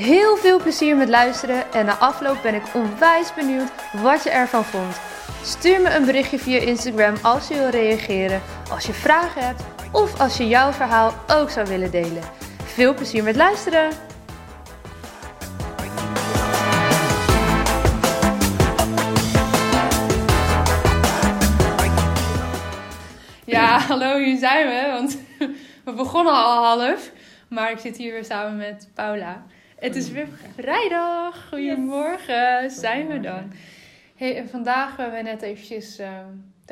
Heel veel plezier met luisteren en na afloop ben ik onwijs benieuwd wat je ervan vond. Stuur me een berichtje via Instagram als je wil reageren, als je vragen hebt of als je jouw verhaal ook zou willen delen. Veel plezier met luisteren! Ja, hallo, hier zijn we. Want we begonnen al half. Maar ik zit hier weer samen met Paula. Het is weer vrijdag. Goedemorgen, zijn we dan. Hey, en vandaag hebben we net eventjes uh,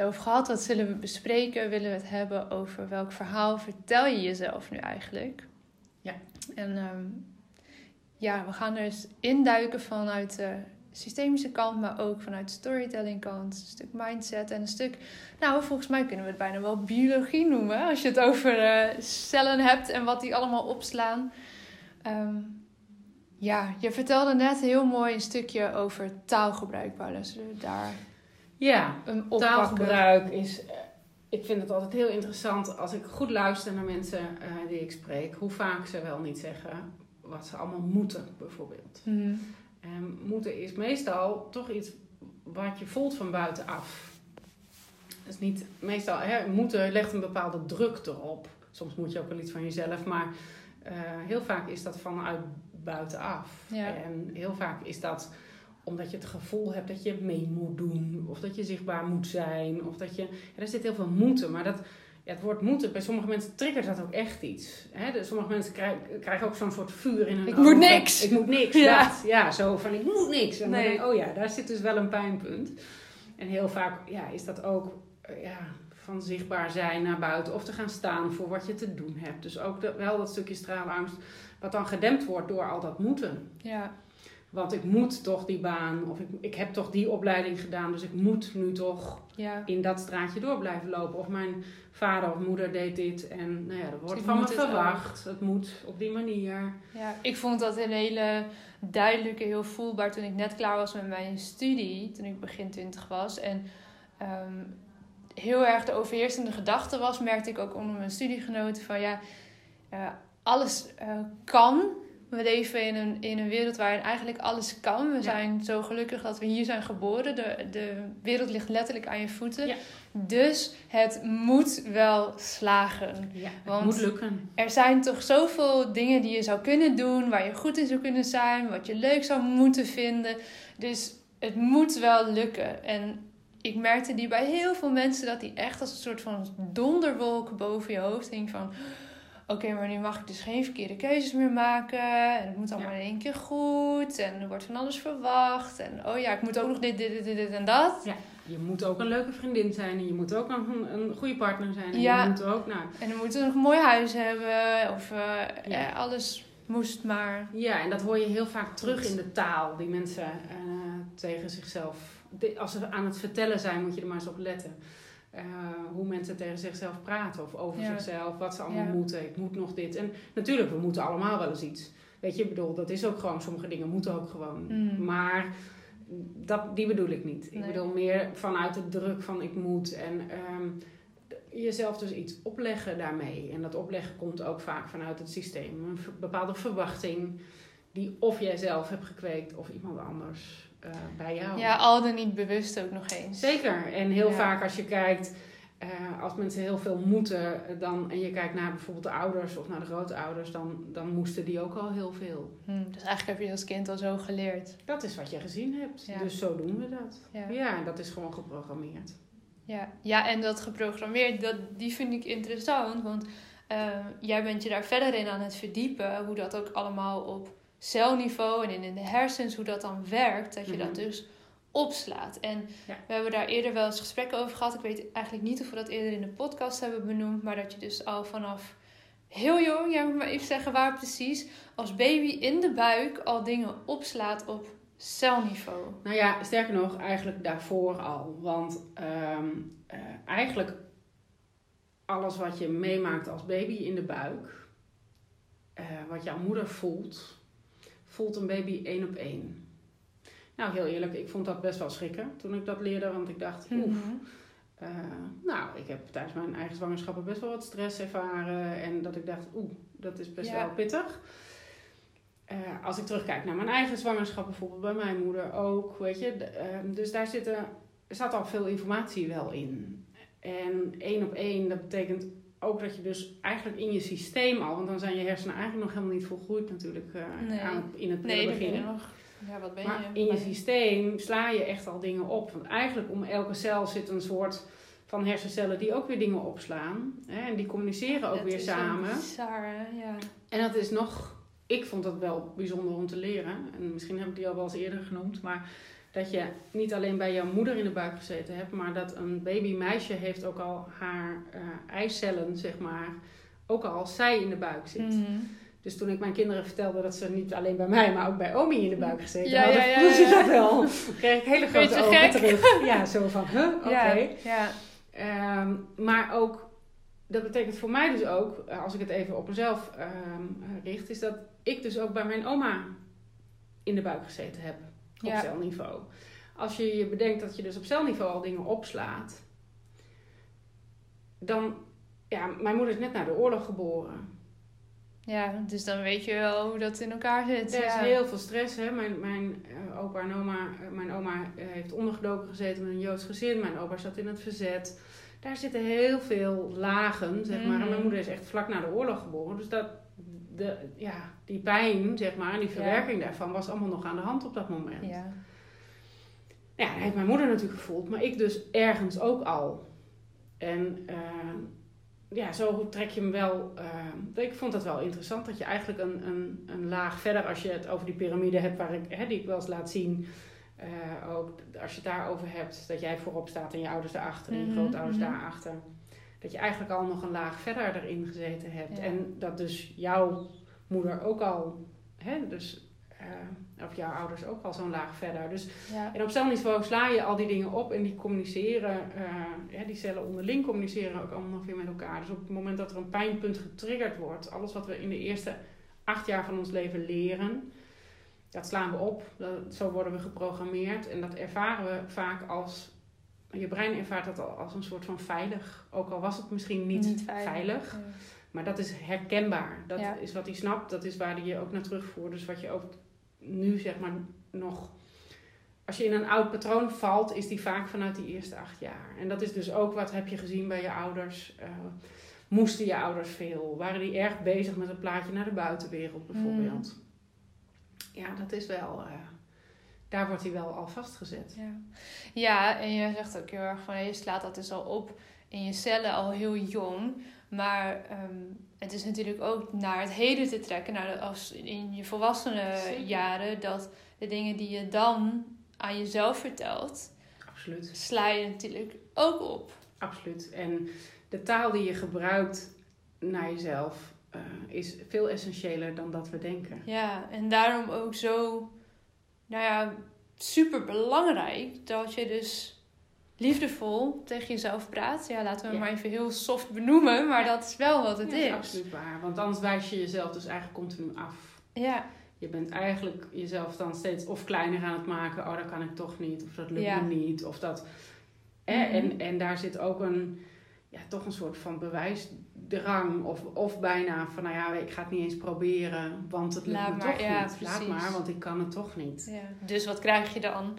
over gehad. Wat zullen we bespreken? Willen we het hebben over welk verhaal vertel je jezelf nu eigenlijk? Ja. En um, ja, we gaan er eens induiken vanuit de systemische kant, maar ook vanuit de storytelling kant. Een stuk mindset en een stuk, nou volgens mij kunnen we het bijna wel biologie noemen. Als je het over uh, cellen hebt en wat die allemaal opslaan. Um, ja, je vertelde net heel mooi een stukje over taalgebruik, Paula. Zullen we daar ja, taalgebruik is. Uh, ik vind het altijd heel interessant als ik goed luister naar mensen uh, die ik spreek, hoe vaak ze wel niet zeggen wat ze allemaal moeten, bijvoorbeeld. Mm. En moeten is meestal toch iets wat je voelt van buitenaf. Dat is niet meestal, hè, moeten legt een bepaalde druk erop. Soms moet je ook wel iets van jezelf, maar uh, heel vaak is dat vanuit buitenaf. Ja. En heel vaak is dat omdat je het gevoel hebt dat je mee moet doen, of dat je zichtbaar moet zijn, of dat je. Ja, er zit heel veel moeten, maar dat. Ja, het woord moeten, bij sommige mensen triggert dat ook echt iets. Hè? Dus sommige mensen krijgen, krijgen ook zo'n soort vuur in hun Ik ogen. moet niks! Ik moet niks, Ja. ja. ja, zo van ik moet niks. En Nee. dan oh ja, daar zit dus wel een pijnpunt. En heel vaak ja, is dat ook eh, ja, van zichtbaar zijn naar buiten. Of te gaan staan voor wat je te doen hebt. Dus ook de- wel dat stukje straalangst. Wat dan gedempt wordt door al dat moeten. Ja, Want ik moet toch die baan. Of ik, ik heb toch die opleiding gedaan. Dus ik moet nu toch ja. in dat straatje door blijven lopen. Of mijn vader of moeder deed dit. En nou ja, er wordt van me het verwacht. Het moet op die manier. Ja, ik vond dat een hele duidelijke, heel voelbaar toen ik net klaar was met mijn studie, toen ik begin 20 was. En ehm, heel erg de overheersende gedachte was, merkte ik ook onder mijn studiegenoten van ja, eh, alles eh, kan. We leven in een, in een wereld waarin eigenlijk alles kan. We Ja. zijn zo gelukkig dat we hier zijn geboren. De, de wereld ligt letterlijk aan je voeten. Ja. Dus het moet wel slagen. Ja, het Want- moet lukken. Er zijn toch zoveel dingen die je zou kunnen doen, waar je goed in zou kunnen zijn, wat je leuk zou moeten vinden. Dus het moet wel lukken. En ik merkte die bij heel veel mensen dat die echt als een soort van donderwolk boven je hoofd hing van... Oké, maar nu mag ik dus geen verkeerde keuzes meer maken. En het moet allemaal Ja. in één keer goed. En er wordt van alles verwacht. En oh ja, ik moet ook nog dit, dit, dit, dit, en dat. Ja, je moet ook een leuke vriendin zijn. En je moet ook een, een goede partner zijn. En Ja. je moet ook, nou, En dan moeten we nog een mooi huis hebben. Of eh, Ja. eh, alles moest maar. Ja, en dat hoor je heel vaak terug in de taal die mensen eh, tegen zichzelf. Als ze aan het vertellen zijn, moet je er maar eens op letten. Eh, hoe mensen tegen zichzelf praten of over Ja. zichzelf, wat ze allemaal Ja. moeten. Ik moet nog dit. En natuurlijk, we moeten allemaal wel eens iets. Weet je, ik bedoel, dat is ook gewoon, sommige dingen moeten ook gewoon. Mm. Maar dat, die bedoel ik niet. Ik bedoel meer vanuit de druk van ik moet. En ehm, jezelf dus iets opleggen daarmee. En dat opleggen komt ook vaak vanuit het systeem. Een bepaalde verwachting die of jij zelf hebt gekweekt of iemand anders eh, bij jou. Ja, al dan niet bewust ook nog eens. Zeker. En heel Ja. vaak als je kijkt, eh, als mensen heel veel moeten, eh, dan, en je kijkt naar bijvoorbeeld de ouders of naar de grootouders, dan, dan moesten die ook al heel veel. Hm, dus eigenlijk heb je als kind al zo geleerd. Dat is wat je gezien hebt. Ja. Dus zo doen we dat. Ja, dat is gewoon geprogrammeerd. ja. ja en dat geprogrammeerd, dat, die vind ik interessant. Want jij bent je daar verder in aan het verdiepen. Hoe dat ook allemaal op celniveau en in, in de hersens, hoe dat dan werkt. Dat je Mhm. dat dus opslaat. En Ja. we hebben daar eerder wel eens gesprekken over gehad. Ik weet eigenlijk niet of we dat eerder in de podcast hebben benoemd. Maar dat je dus al vanaf heel jong, jij moet maar even zeggen waar precies, als baby in de buik al dingen opslaat op celniveau? Nou ja, sterker nog, eigenlijk daarvoor al. Want ehm, eh, eigenlijk alles wat je meemaakt als baby in de buik, eh, wat jouw moeder voelt, voelt een baby één op één. Nou, heel eerlijk, ik vond dat best wel schrikken toen ik dat leerde, want ik dacht, oeh. Mhm. eh, nou, ik heb tijdens mijn eigen zwangerschappen best wel wat stress ervaren. En dat ik dacht, oeh, dat is best Ja. wel pittig. Eh, als ik terugkijk naar mijn eigen zwangerschap, bijvoorbeeld bij mijn moeder ook, weet je. ehm, dus daar zitten, er zat al veel informatie wel in. En één op één, dat betekent ook dat je dus eigenlijk in je systeem al, want dan zijn je hersenen eigenlijk nog helemaal niet volgroeid natuurlijk Nee. aan, het- in het Nee, begin. ben je nog. Ja, wat ben Maar je? in je systeem sla je echt al dingen op. Want eigenlijk om elke cel zit een soort van hersencellen die ook weer dingen opslaan. Hè? En die communiceren ook Dat weer is samen. Bizar, ja. En dat is nog, ik vond dat wel bijzonder om te leren. En misschien heb ik die al wel eens eerder genoemd. Maar dat je niet alleen bij jouw moeder in de buik gezeten hebt. Maar dat een babymeisje heeft ook al haar eh eicellen, zeg maar. Ook al als zij in de buik zit. Mhm. Dus toen ik mijn kinderen vertelde dat ze niet alleen bij mij, maar ook bij Omi in de buik gezeten Ja, hadden, ja, ze dat wel. kreeg ik hele grote Beetje ogen gek. terug. Ja, zo van, huh, oké. Ja, ja. Ehm, maar ook, dat betekent voor mij dus ook, eh, als ik het even op mezelf ehm, eh, richt, is dat ik dus ook bij mijn oma in de buik gezeten heb. Op Ja. celniveau. Als je je bedenkt dat je dus op celniveau al dingen opslaat, dan, ja, mijn moeder is net na de oorlog geboren. Ja, dus dan weet je wel hoe dat in elkaar zit. Er is ja. heel veel stress. Hè? Mijn, mijn eh, opa en oma, eh, mijn oma eh, heeft ondergedoken gezeten met een Joods gezin. Mijn opa zat in het verzet. Daar zitten heel veel lagen, zeg maar. En Mhm. mijn moeder is echt vlak na de oorlog geboren. Dus dat, de, ja, die pijn, zeg maar, en die verwerking daarvan was allemaal nog aan de hand op dat moment. Ja. Ja, dat heeft mijn moeder natuurlijk gevoeld, maar ik dus ergens ook al. En eh, ja, zo trek je hem wel. eh, ik vond dat wel interessant dat je eigenlijk een, een, een laag verder, als je het over die piramide hebt, waar ik, hè, die ik wel eens laat zien. eh, ook als je het daarover hebt, dat jij voorop staat en je ouders daarachter en je Mhm, grootouders mhm. daarachter. Dat je eigenlijk al nog een laag verder erin gezeten hebt. Ja. En dat dus jouw moeder ook al, hè, dus, eh, of jouw ouders ook al zo'n laag verder. Dus Ja. en op celniveau sla je al die dingen op en die communiceren, eh, ja, die cellen onderling communiceren ook allemaal nog weer met elkaar. Dus op het moment dat er een pijnpunt getriggerd wordt, alles wat we in de eerste acht jaar van ons leven leren, dat slaan we op. Dat, zo worden we geprogrammeerd en dat ervaren we vaak als, je brein ervaart dat al als een soort van veilig. Ook al was het misschien niet, veilig. Ja. Maar dat is herkenbaar. Dat Ja. is wat hij snapt. Dat is waar hij je ook naar terugvoert. Dus wat je ook nu zeg maar nog... Als je in een oud patroon valt, is die vaak vanuit die eerste acht jaar. En dat is dus ook wat heb je gezien bij je ouders. Eh, moesten je ouders veel? Waren die erg bezig met het plaatje naar de buitenwereld bijvoorbeeld? Ja, dat is wel... eh, daar wordt hij wel al vastgezet. Ja. ja, en je zegt ook heel erg van je slaat dat dus al op in je cellen al heel jong. Maar ehm, het is natuurlijk ook naar het heden te trekken, naar als in je volwassene Zeker. jaren, dat de dingen die je dan aan jezelf vertelt, Absoluut. sla je natuurlijk ook op. Absoluut. En de taal die je gebruikt naar jezelf eh, is veel essentiëler dan dat we denken. Ja, en daarom ook zo, nou ja, super belangrijk dat je dus liefdevol tegen jezelf praat. Ja, laten we hem Ja. maar even heel soft benoemen, maar Ja. dat is wel wat het is. is absoluut waar. Want anders wijs je jezelf dus eigenlijk continu af. Ja, Je bent eigenlijk jezelf dan steeds of kleiner aan het maken. Oh, dat kan ik toch niet. Of dat lukt me niet. Of dat... Mhm. En, en daar zit ook een... Ja, toch een soort van bewijsdrang. Of, of bijna van, nou ja, ik ga het niet eens proberen. Want het lukt Laat me maar, toch ja, niet. Laat precies. maar, want ik kan het toch niet. ja. Dus wat krijg je dan?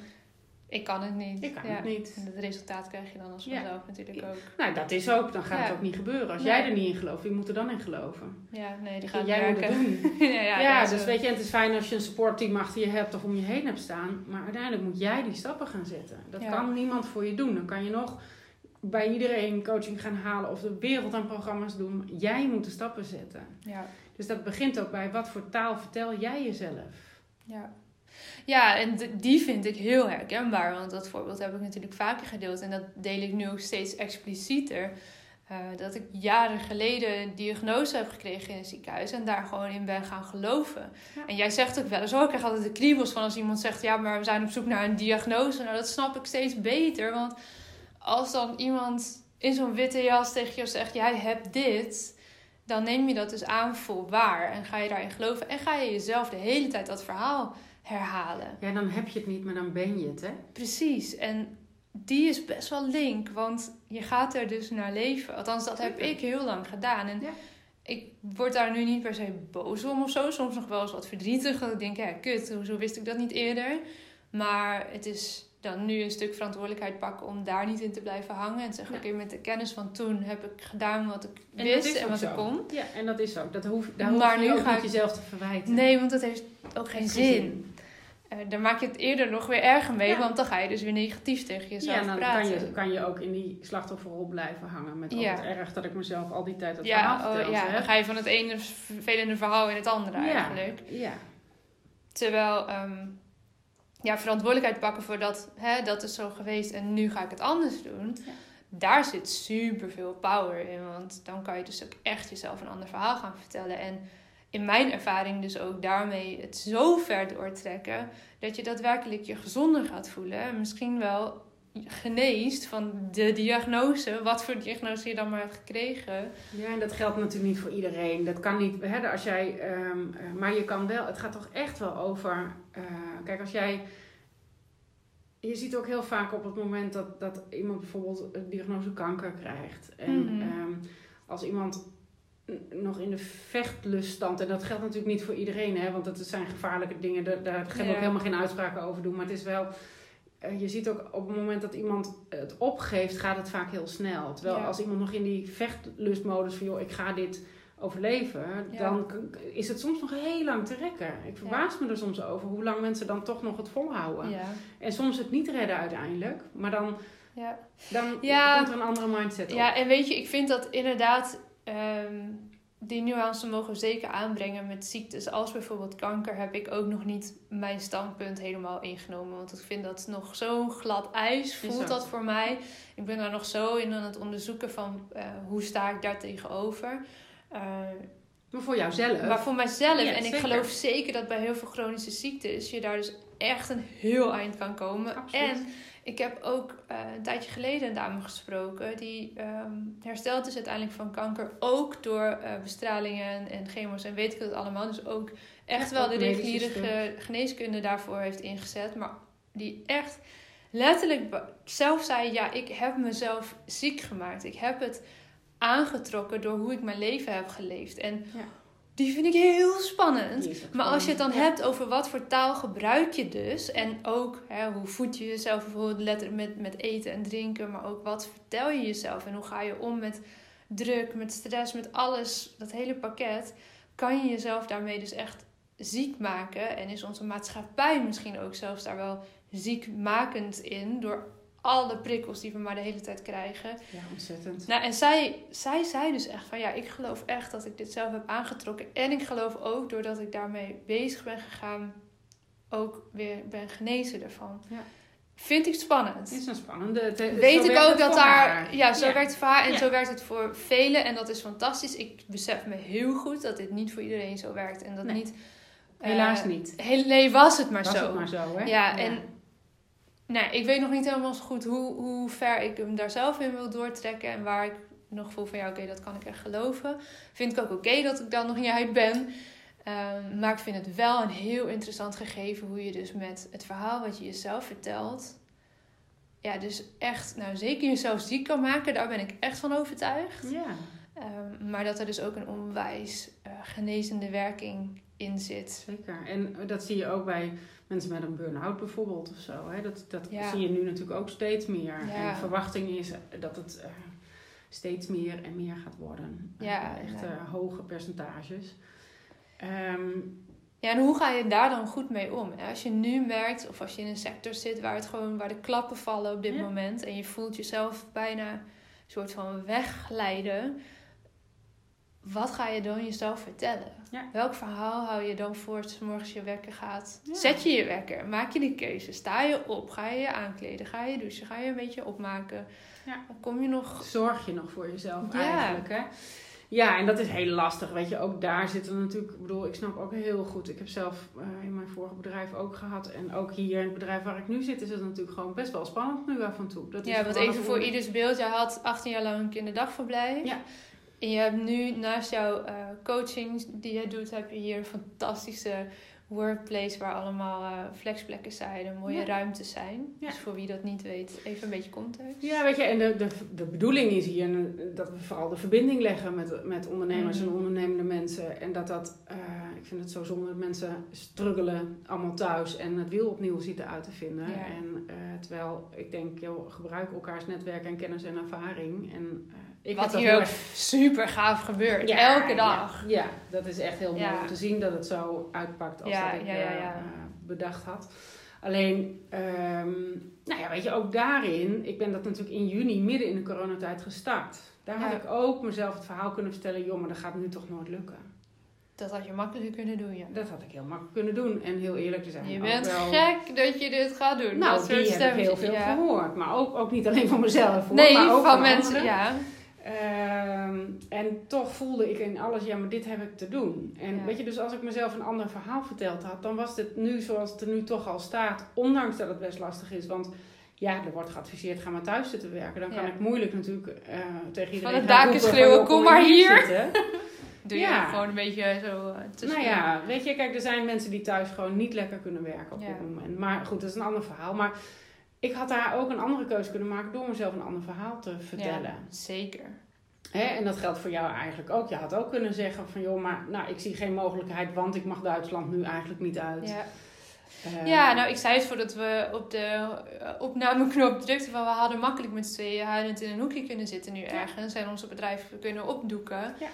Ik kan het niet. Ik kan ja. het niet. En het resultaat krijg je dan als vanzelf natuurlijk ook. Nou, dat is ook. Dan gaat het ook niet gebeuren. Als Nee. jij er niet in gelooft, wie moet er dan in geloven? Ja, nee, die gaat jij moet het doen. ja, dus weet je, en het is fijn als je een supportteam achter je hebt of om je heen hebt staan. Maar uiteindelijk moet jij die stappen gaan zetten. Dat kan niemand voor je doen. Dan kan je nog bij iedereen coaching gaan halen of de wereld aan programma's doen. Jij moet de stappen zetten. Ja. Dus dat begint ook bij wat voor taal vertel jij jezelf? Ja. Ja, en die vind ik heel herkenbaar. Want dat voorbeeld heb ik natuurlijk vaker gedeeld. En dat deel ik nu ook steeds explicieter. eh, dat ik jaren geleden een diagnose heb gekregen in het ziekenhuis en daar gewoon in ben gaan geloven. Ja. En jij zegt ook wel eens, oh, ik krijg altijd de kriebels van als iemand zegt, ja, maar we zijn op zoek naar een diagnose. Nou, dat snap ik steeds beter, want als dan iemand in zo'n witte jas tegen je zegt, jij hebt dit, dan neem je dat dus aan voor waar en ga je daarin geloven en ga je jezelf de hele tijd dat verhaal herhalen. Ja, dan heb je het niet, maar dan ben je het, hè? Precies, en die is best wel link, want je gaat er dus naar leven. Althans, dat heb ik heel lang gedaan. En Ja. ik word daar nu niet per se boos om of zo. Soms nog wel eens wat verdrietig. Dat ik denk, ja, kut, hoezo wist ik dat niet eerder? Maar het is dan nu een stuk verantwoordelijkheid pakken om daar niet in te blijven hangen. En zeggen, Ja. oké, met de kennis van toen heb ik gedaan wat ik En wist is en wat zo. ik kon. Ja, en dat is ook. Dat hoef, daar Maar hoef je nu ook ga niet ik- jezelf te verwijten. Nee, want dat heeft ook geen zin. zin. Eh, dan maak je het eerder nog weer erger mee, Ja. want dan ga je dus weer negatief tegen jezelf Ja, en dan praten. kan je, kan je ook in die slachtofferrol blijven hangen. Met Ja. wat erg dat ik mezelf al die tijd het ja, verhaal oh, ja, heb. dan ga je van het ene vervelende verhaal in het andere Ja. eigenlijk. Ja, Terwijl, ehm, ja, verantwoordelijkheid pakken voor dat, hè, dat is zo geweest en nu ga ik het anders doen. Ja. Daar zit super veel power in, want dan kan je dus ook echt jezelf een ander verhaal gaan vertellen. En in mijn ervaring dus ook daarmee het zo ver doortrekken dat je daadwerkelijk je gezonder gaat voelen. En misschien wel geneest van de diagnose, wat voor diagnose je dan maar hebt gekregen. Ja, en dat geldt natuurlijk niet voor iedereen. Dat kan niet, hè, als jij, ehm, eh, maar je kan wel, het gaat toch echt wel over, eh, kijk als jij, je ziet ook heel vaak op het moment dat, dat iemand bijvoorbeeld een diagnose kanker krijgt. En Mhm. ehm, als iemand nog in de vechtluststand, en dat geldt natuurlijk niet voor iedereen, hè, want dat zijn gevaarlijke dingen, daar, daar gaan we Ja. ook helemaal geen uitspraken over doen, maar het is wel... eh, Je ziet ook op het moment dat iemand het opgeeft, gaat het vaak heel snel. Terwijl Ja. als iemand nog in die vechtlustmodus van, joh, ik ga dit overleven, Ja. dan is het soms nog heel lang te rekken. Ik verbaas me er soms over hoe lang mensen dan toch nog het volhouden. En soms het niet redden uiteindelijk, maar dan, ja. dan komt er een andere mindset op. Ja, en weet je, ik vind dat inderdaad ehm, die nuance mogen we zeker aanbrengen met ziektes. Als bijvoorbeeld kanker heb ik ook nog niet mijn standpunt helemaal ingenomen. Want ik vind dat nog zo glad ijs, voelt dat voor mij. Ik ben daar nog zo in aan het onderzoeken van eh, hoe sta ik daar tegenover. Eh, Maar voor jouzelf. maar voor mijzelf, Ja, en ik zeker. geloof zeker dat bij heel veel chronische ziektes je daar dus echt een heel eind kan komen. Absoluut. En ik heb ook eh, een tijdje geleden een dame gesproken die ehm, hersteld is uiteindelijk van kanker. Ook door eh, bestralingen en chemo's en weet ik het allemaal. Dus ook echt Echt wel ook de reguliere ge- geneeskunde daarvoor heeft ingezet. Maar die echt letterlijk zelf zei: Ja, ik heb mezelf ziek gemaakt. Ik heb het aangetrokken door hoe ik mijn leven heb geleefd. En Ja. Die vind ik heel spannend. Maar als je het dan hebt over wat voor taal gebruik je dus. En ook hè, hoe voed je jezelf bijvoorbeeld met, met eten en drinken. Maar ook wat vertel je jezelf. En hoe ga je om met druk, met stress, met alles. Dat hele pakket. Kan je jezelf daarmee dus echt ziek maken. En is onze maatschappij misschien ook zelfs daar wel ziekmakend in. Door alle prikkels die we maar de hele tijd krijgen. Ja, ontzettend. Nou, en zij, zij zei dus echt van ja, ik geloof echt dat ik dit zelf heb aangetrokken. En ik geloof ook doordat ik daarmee bezig ben gegaan, ook weer ben genezen ervan. Ja. Vind ik spannend. Het is een spannende. het- het- Weet ik ook dat daar, haar. ja, zo Ja. werkt het voor haar en Ja. zo werkt het voor velen. En dat is fantastisch. Ik besef me heel goed dat dit niet voor iedereen zo werkt. En dat Nee. niet. Helaas eh, niet. Heel, nee, was het maar Was zo. het maar zo, hè? Ja, en nou, ik weet nog niet helemaal zo goed hoe, hoe ver ik hem daar zelf in wil doortrekken. En waar ik nog voel van ja, oké, dat kan ik echt geloven. Vind ik ook oké dat ik dan nog niet uit ben. Ehm, maar ik vind het wel een heel interessant gegeven hoe je dus met het verhaal wat je jezelf vertelt. Ja, dus echt, nou zeker jezelf ziek kan maken. Daar ben ik echt van overtuigd. Ja. Ehm, maar dat er dus ook een onwijs eh, genezende werking in zit. Zeker. En dat zie je ook bij mensen met een burn-out bijvoorbeeld of zo. Hè? Dat, dat Ja. zie je nu natuurlijk ook steeds meer. Ja. En verwachting is dat het eh, steeds meer en meer gaat worden. Ja, Eh, echt eh, hoge percentages. Ehm, Ja, en hoe ga je daar dan goed mee om? Als je nu merkt, of als je in een sector zit waar, het gewoon, waar de klappen vallen op dit Ja. moment. En je voelt jezelf bijna een soort van wegglijden. Wat ga je dan jezelf vertellen? Ja. Welk verhaal hou je dan voor als morgens je wekker gaat? Ja. Zet je je wekker, maak je die keuze, sta je op, ga je je aankleden, ga je douchen, ga je een beetje opmaken. Ja. Dan kom je nog... Zorg je nog voor jezelf eigenlijk, hè? Ja, en dat is heel lastig, weet je. Ook daar zitten natuurlijk... Ik bedoel, ik snap ook heel goed. Ik heb zelf eh, in mijn vorige bedrijf ook gehad. En ook hier in het bedrijf waar ik nu zit... is het natuurlijk gewoon best wel spannend nu af en toe. Dat is Ja, want gewoon even voor ieders beeld. Jij had 18 jaar lang een kinderdagverblijf. Ja. En je hebt nu naast jouw eh, coaching die jij doet, heb je hier een fantastische workplace waar allemaal eh, flexplekken zijn en mooie Ja. ruimtes zijn. Ja. Dus voor wie dat niet weet, even een beetje context. Ja, weet je, en de, de, de bedoeling is hier eh, dat we vooral de verbinding leggen met, met ondernemers Mhm. en ondernemende mensen. En dat dat, ik vind het zo zonde dat mensen struggelen allemaal thuis en het wiel opnieuw zitten uit te vinden. Ja. En eh, terwijl ik denk, joh, gebruik elkaars netwerk en kennis en ervaring. En, eh, ik Wat hier ook erg- super gaaf gebeurt. Ja, Elke dag. Ja, ja, dat is echt heel mooi om te zien dat het zo uitpakt als dat ik eh, bedacht had. Alleen, ehm, nou ja, weet je, ook daarin, ik ben dat natuurlijk in juni midden in de coronatijd gestart. Daar had ik ook mezelf het verhaal kunnen vertellen, joh, maar dat gaat nu toch nooit lukken. Dat had je makkelijker kunnen doen, ja. Dat had ik heel makkelijk kunnen doen. En heel eerlijk te zijn. Je bent wel- gek dat je dit gaat doen. Nou, dat die soort heb ik heel veel ja. gehoord. Maar ook, ook niet alleen van mezelf. Hoor, Nee, maar ook van mensen, anderen. ja. Ehm, en toch voelde ik in alles, ja, maar dit heb ik te doen. En Ja. weet je, dus als ik mezelf een ander verhaal verteld had, dan was dit nu zoals het er nu toch al staat. Ondanks dat het best lastig is, want ja, er wordt geadviseerd, ga maar thuis zitten werken. Dan kan Ja. ik moeilijk natuurlijk eh, tegen iedereen het gaan daken van, schreeuwen, kom maar hier. Doe je Ja. gewoon een beetje zo uh, Nou ja, weet je, kijk, er zijn mensen die thuis gewoon niet lekker kunnen werken op Ja. dit moment. Maar goed, dat is een ander verhaal. Maar ik had daar ook een andere keuze kunnen maken door mezelf een ander verhaal te vertellen. Ja, zeker. Hè, en dat geldt voor jou eigenlijk ook. Je had ook kunnen zeggen van joh, maar nou, ik zie geen mogelijkheid, want ik mag Duitsland nu eigenlijk niet uit. Ja. Eh, ja, nou ik zei het voordat we op de eh, opnameknop drukten van we hadden makkelijk met z'n tweeën huilend in een hoekje kunnen zitten nu ergens en onze bedrijf kunnen opdoeken. Ja.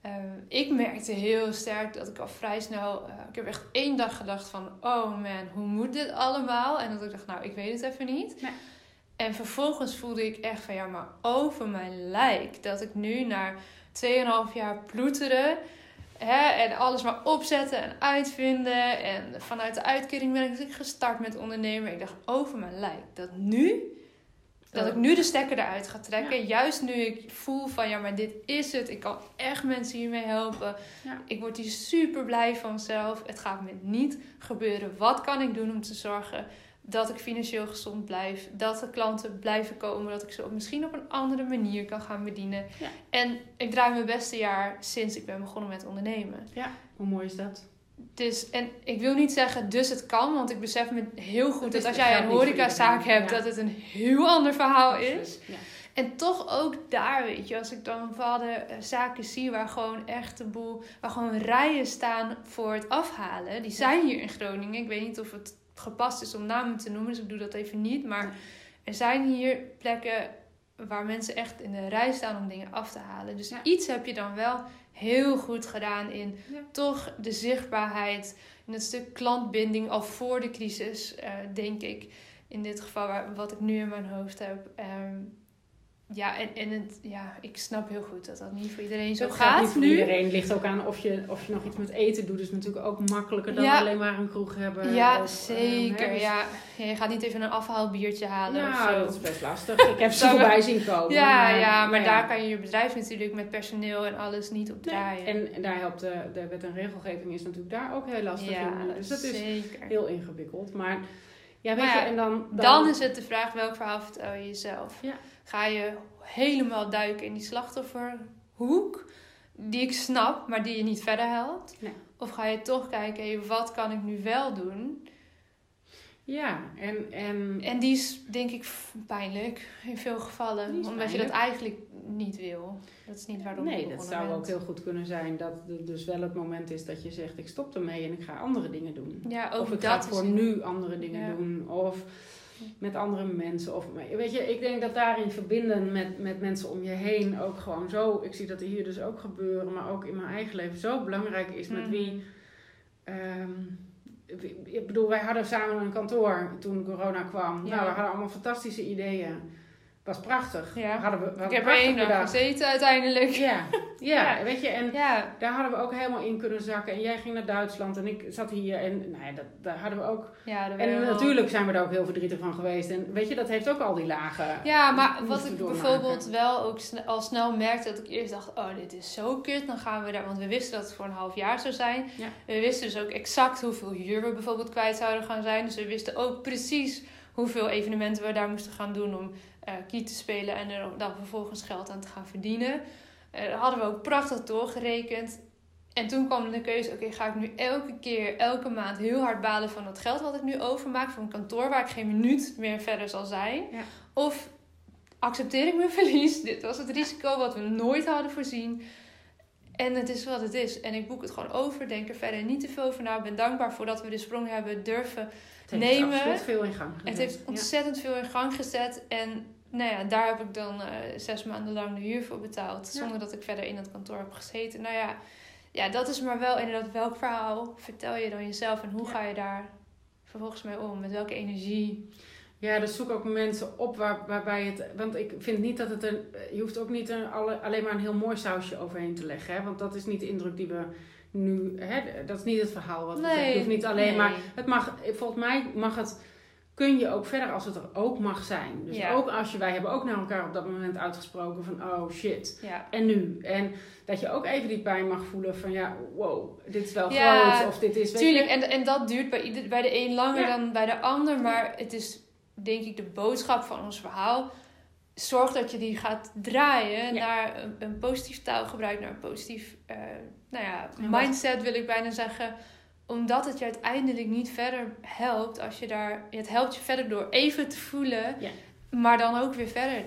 Eh, ik merkte heel sterk dat ik al vrij snel, eh, ik heb echt één dag gedacht van oh man, hoe moet dit allemaal? En dat ik dacht nou ik weet het even niet. Nee. En vervolgens voelde ik echt van ja, maar over mijn lijk. Dat ik nu na 2,5 jaar ploeteren. Hè, en alles maar opzetten en uitvinden. En vanuit de uitkering ben ik gestart met ondernemen. Ik dacht over mijn lijk. Dat nu, dat ik nu de stekker eruit ga trekken. Juist nu ik voel van ja, maar dit is het. Ik kan echt mensen hiermee helpen. Ja. Ik word hier super blij van zelf. Het gaat me niet gebeuren. Wat kan ik doen om te zorgen dat ik financieel gezond blijf, dat de klanten blijven komen, dat ik ze misschien op een andere manier kan gaan bedienen. Ja. En ik draai mijn beste jaar sinds ik ben begonnen met ondernemen. Hoe mooi is dat? Dus, en ik wil niet zeggen, dus het kan, want ik besef me heel goed Dat als jij een horecazaak hebt, Ja. dat het een heel ander verhaal is. Ja. En toch ook daar, weet je, als ik dan bepaalde eh, zaken zie waar gewoon echt de boel, waar gewoon rijen staan voor het afhalen. Die zijn hier in Groningen. Ik weet niet of het gepast is om namen te noemen, dus ik doe dat even niet. Maar er zijn hier plekken waar mensen echt in de rij staan om dingen af te halen. Dus Ja. iets heb je dan wel heel goed gedaan in Ja. toch de zichtbaarheid, in het stuk klantbinding al voor de crisis, eh, denk ik. In dit geval waar, wat ik nu in mijn hoofd heb. Ehm, ja, en, en het, ja, ik snap heel goed dat dat niet voor iedereen zo Dat gaat gaat niet voor nu. iedereen. ligt ook aan of je, of je nog iets met eten doet. is natuurlijk ook makkelijker dan Ja. alleen maar een kroeg hebben. Ja, of, eh, zeker. dus- ja. Ja, je gaat niet even een afhaalbiertje halen Ja, dat is best lastig. Ik heb ze voorbij zien komen. Ja, ja, maar daar kan je je bedrijf natuurlijk met personeel en alles niet op draaien. En, en daar helpt de, de wet en regelgeving is natuurlijk daar ook heel lastig in. Dus dat is heel ingewikkeld. Maar ja, weet Maar ja, je, en dan... Dan is het de vraag welk verhaal vertel je jezelf. Ja. Ga je helemaal duiken in die slachtofferhoek, die ik snap, maar die je niet verder helpt? Nee. Of ga je toch kijken, hey, wat kan ik nu wel doen? Ja, en... en En die is denk ik pijnlijk in veel gevallen. Omdat je dat eigenlijk niet wil. Dat is niet waarom nee, dat zou bent. ook heel goed kunnen zijn dat het dus wel het moment is dat je zegt... ik stop ermee en ik ga andere dingen doen. Ja, of ik dat ga voor nu andere dingen Ja. doen. Of met andere mensen. Of, weet je, ik denk dat daarin verbinden met, met mensen om je heen ook gewoon zo... Ik zie dat er hier dus ook gebeuren, maar ook in mijn eigen leven zo belangrijk is met Mhm. wie... ehm, wie- ik bedoel, wij hadden samen een kantoor toen corona kwam. Ja. Nou, we hadden allemaal fantastische ideeën. Was prachtig. Ja. Hadden we, we Ik hadden heb er één dag bedacht. gezeten uiteindelijk. Ja, ja, Ja. weet je, en Ja, daar hadden we ook helemaal in kunnen zakken. En jij ging naar Duitsland en ik zat hier en nou ja, dat, daar hadden we ook... ja, En wel- natuurlijk zijn we daar ook heel verdrietig van geweest. En weet je, dat heeft ook al die lagen. Ja, maar wat ik doormaken. bijvoorbeeld wel ook al snel merkte, dat ik eerst dacht, oh dit is zo kut, dan gaan we daar, want we wisten dat het voor een half jaar zou zijn. We wisten dus ook exact hoeveel huur we bijvoorbeeld kwijt zouden gaan zijn. Dus we wisten ook precies hoeveel evenementen we daar moesten gaan doen om eh kiet te spelen en er dan vervolgens geld aan te gaan verdienen. Eh dat hadden we ook prachtig doorgerekend. En toen kwam de keuze, oké, ga ik nu elke keer, elke maand heel hard balen van het geld wat ik nu overmaak voor een kantoor waar ik geen minuut meer verder zal zijn? Ja. Of accepteer ik mijn verlies? Dit was het risico wat we nooit hadden voorzien. En het is wat het is. En ik boek het gewoon over, denk er verder niet te veel over na. Ik ben dankbaar voor dat we de sprong hebben durven heeft nemen. absoluut veel in gang het heeft Ja. ontzettend veel in gang gezet. En nou ja, daar heb ik dan eh, zes maanden lang de huur voor betaald. Zonder dat ik verder in dat kantoor heb gezeten. Nou ja, ja, dat is maar wel inderdaad welk verhaal vertel je dan jezelf. En hoe ga je daar vervolgens mee om? Met welke energie? Ja, dus zoek ook mensen op waar, waarbij het. Want ik vind niet dat het een. Je hoeft ook niet een, alle, alleen maar een heel mooi sausje overheen te leggen. Hè? Want dat is niet de indruk die we nu. Hè? Dat is niet het verhaal wat we zeggen. Je hoeft niet alleen nee. maar. Het mag, volgens mij mag het. Kun je ook verder als het er ook mag zijn. Dus Ja. ook als je. Wij hebben ook naar elkaar op dat moment uitgesproken van. Oh shit. Ja, En nu. En dat je ook even die pijn mag voelen van. Ja, wow. Dit is wel Ja, groot. Of dit is. je- Tuurlijk, en, en dat duurt bij, ieder, bij de een langer dan bij de ander. Maar het is denk ik de boodschap van ons verhaal. Zorg dat je die gaat draaien Ja. naar een, een positief taalgebruik, naar een positief eh, nou ja, mindset wil ik bijna zeggen. Omdat het je uiteindelijk niet verder helpt als je daar... Het helpt je verder door even te voelen, Ja. maar dan ook weer verder.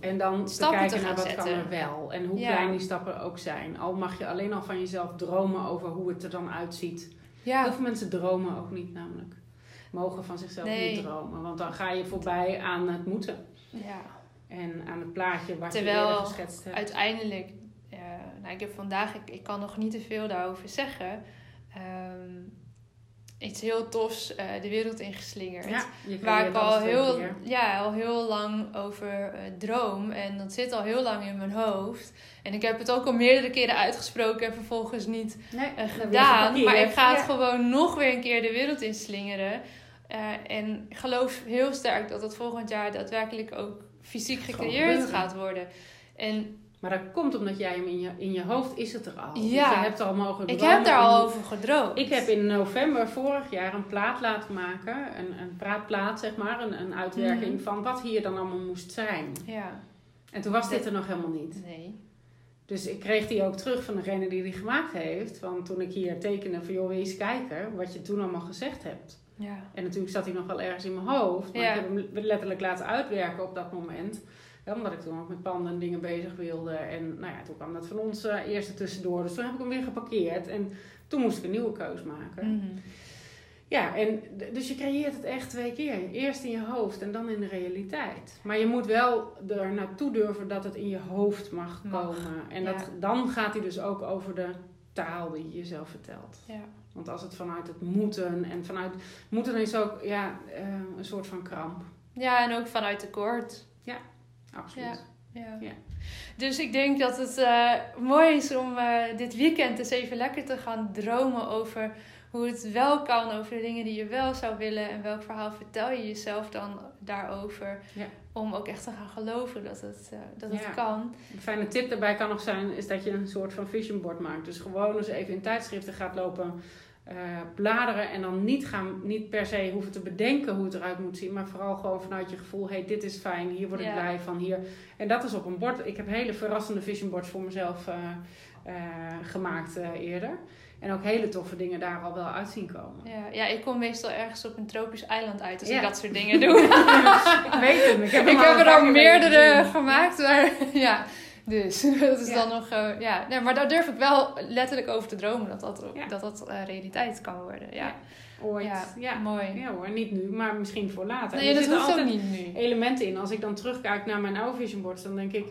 En dan Stappen te te kijken naar wat kan er wel. En hoe Ja. klein die stappen ook zijn. Al mag je alleen al van jezelf dromen over hoe het er dan uitziet. Heel Ja, veel mensen dromen ook niet namelijk. Mogen van zichzelf Nee. niet dromen. Want dan ga je voorbij aan het moeten. ja. En aan het plaatje wat Terwijl je geschetst hebt. uiteindelijk, nou, ik heb vandaag, ik, ik kan nog niet te veel daarover zeggen. Ehm, iets heel tofs eh, de wereld ingeslingerd. Ja, Waar ik al heel, keer. ja, al heel lang over eh, droom. En dat zit al heel lang in mijn hoofd. En ik heb het ook al meerdere keren uitgesproken en vervolgens niet Nee, eh, gedaan. Maar ik ga het gewoon nog weer een keer de wereld inslingeren. En ik geloof heel sterk dat het volgend jaar daadwerkelijk ook fysiek gecreëerd gaat worden. En Maar dat komt omdat jij hem in je, in je hoofd is het er al. Dus Ja. je hebt al mogen ik heb daar al over gedroomd. Ik heb in november vorig jaar een plaat laten maken. Een, een praatplaat, zeg maar. Een, een uitwerking Mhm. van wat hier dan allemaal moest zijn. Ja, En toen was dit er nog helemaal niet. nee. Dus ik kreeg die ook terug van degene die die gemaakt heeft. Want toen ik hier tekende van joh, eens kijken wat je toen allemaal gezegd hebt. Ja. En natuurlijk zat hij nog wel ergens in mijn hoofd. Maar Ja. ik heb hem letterlijk laten uitwerken op dat moment. Ja, omdat ik toen ook met panden en dingen bezig wilde. En nou ja, toen kwam dat van ons eh, eerste tussendoor. Dus toen heb ik hem weer geparkeerd. En toen moest ik een nieuwe keus maken. Mhm. Ja, en dus je creëert het echt twee keer. Eerst in je hoofd en dan in de realiteit. Maar je moet wel er naartoe durven dat het in je hoofd mag Mag, komen. En ja. dat, dan gaat hij dus ook over de taal die je jezelf vertelt. Ja. Want als het vanuit het moeten en vanuit... Moeten is ook ja, eh, een soort van kramp. ja, en ook vanuit tekort. Absoluut. Ja. Ja. Dus ik denk dat het eh, mooi is om eh, dit weekend eens even lekker te gaan dromen over hoe het wel kan, over de dingen die je wel zou willen en welk verhaal vertel je jezelf dan daarover. Ja. Om ook echt te gaan geloven dat het, eh, dat het kan. Een fijne tip daarbij kan nog zijn, is dat je een soort van vision board maakt. Dus gewoon eens even in tijdschriften gaat lopen eh, bladeren en dan niet, gaan, niet per se hoeven te bedenken hoe het eruit moet zien, maar vooral gewoon vanuit je gevoel, hey, dit is fijn, hier word ik Ja. blij van, hier. En dat is op een bord. Ik heb hele verrassende vision boards voor mezelf eh, gemaakt eerder. En ook hele toffe dingen daar al wel uit zien komen. Ja, ja, ik kom meestal ergens op een tropisch eiland uit als Ja. ik dat soort dingen doe. ik weet hem. Ik heb, ik er al meerdere gemaakt, maar ja. Dus dat is Ja. dan nog, eh, ja. Nee, maar daar durf ik wel letterlijk over te dromen dat dat, Ja. dat, dat eh, realiteit kan worden. Ja. Ja. ooit. Ja, Ja, mooi. Ja hoor, niet nu, maar misschien voor later. Nee, er dat zitten hoeft ook altijd niet nu. elementen in. Als ik dan terugkijk naar mijn oude vision boards, dan denk ik...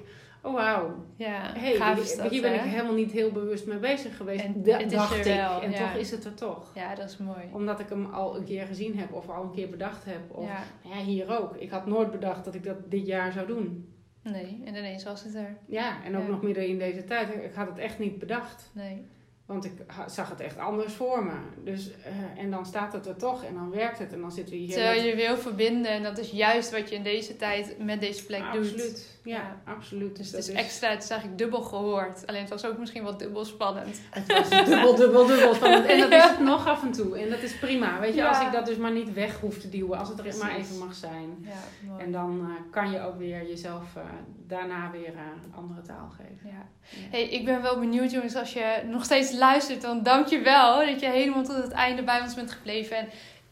Oh wauw, Ja, hey, gaaf hier, is dat, hier ben ik helemaal niet heel bewust mee bezig geweest. En Da- is dacht ik. wel, en ja. toch is het er toch. Ja, dat is mooi. Omdat ik hem al een keer gezien heb of al een keer bedacht heb. Of Ja, ja, hier ook. Ik had nooit bedacht dat ik dat dit jaar zou doen. nee, en ineens was het er. Ja, en ook Ja. nog midden in deze tijd. Ik had het echt niet bedacht. Nee. Want ik zag het echt anders voor me. Dus, eh, en dan staat het er toch en dan werkt het. En dan zitten we hier. Terwijl met- je wil verbinden en dat is juist wat je in deze tijd met deze plek doet. Absoluut. Ja, Ja. absoluut. Dus dat het is extra, het is eigenlijk dubbel gehoord. Alleen het was ook misschien wel dubbel spannend. Het was dubbel, dubbel, dubbel spannend. En dat is het nog af en toe. En dat is prima. Weet je, Ja. als ik dat dus maar niet weg hoef te duwen. Als het er maar even mag zijn. En dan eh, kan je ook weer jezelf eh, daarna weer eh, andere taal geven. Ja. Hey, ik ben wel benieuwd jongens, als je nog steeds luistert, dan dank je wel dat je helemaal tot het einde bij ons bent gebleven. En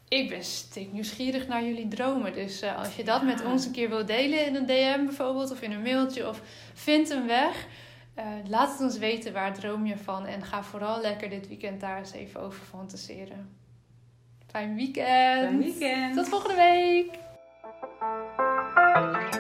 ik ben stik nieuwsgierig naar jullie dromen. Dus eh, als je dat Ja. met ons een keer wilt delen in een DM bijvoorbeeld, of in een mailtje, of vind een weg. eh, laat het ons weten, waar droom je van? En ga vooral lekker dit weekend daar eens even over fantaseren. Fijn weekend! Fijn weekend! Tot volgende week!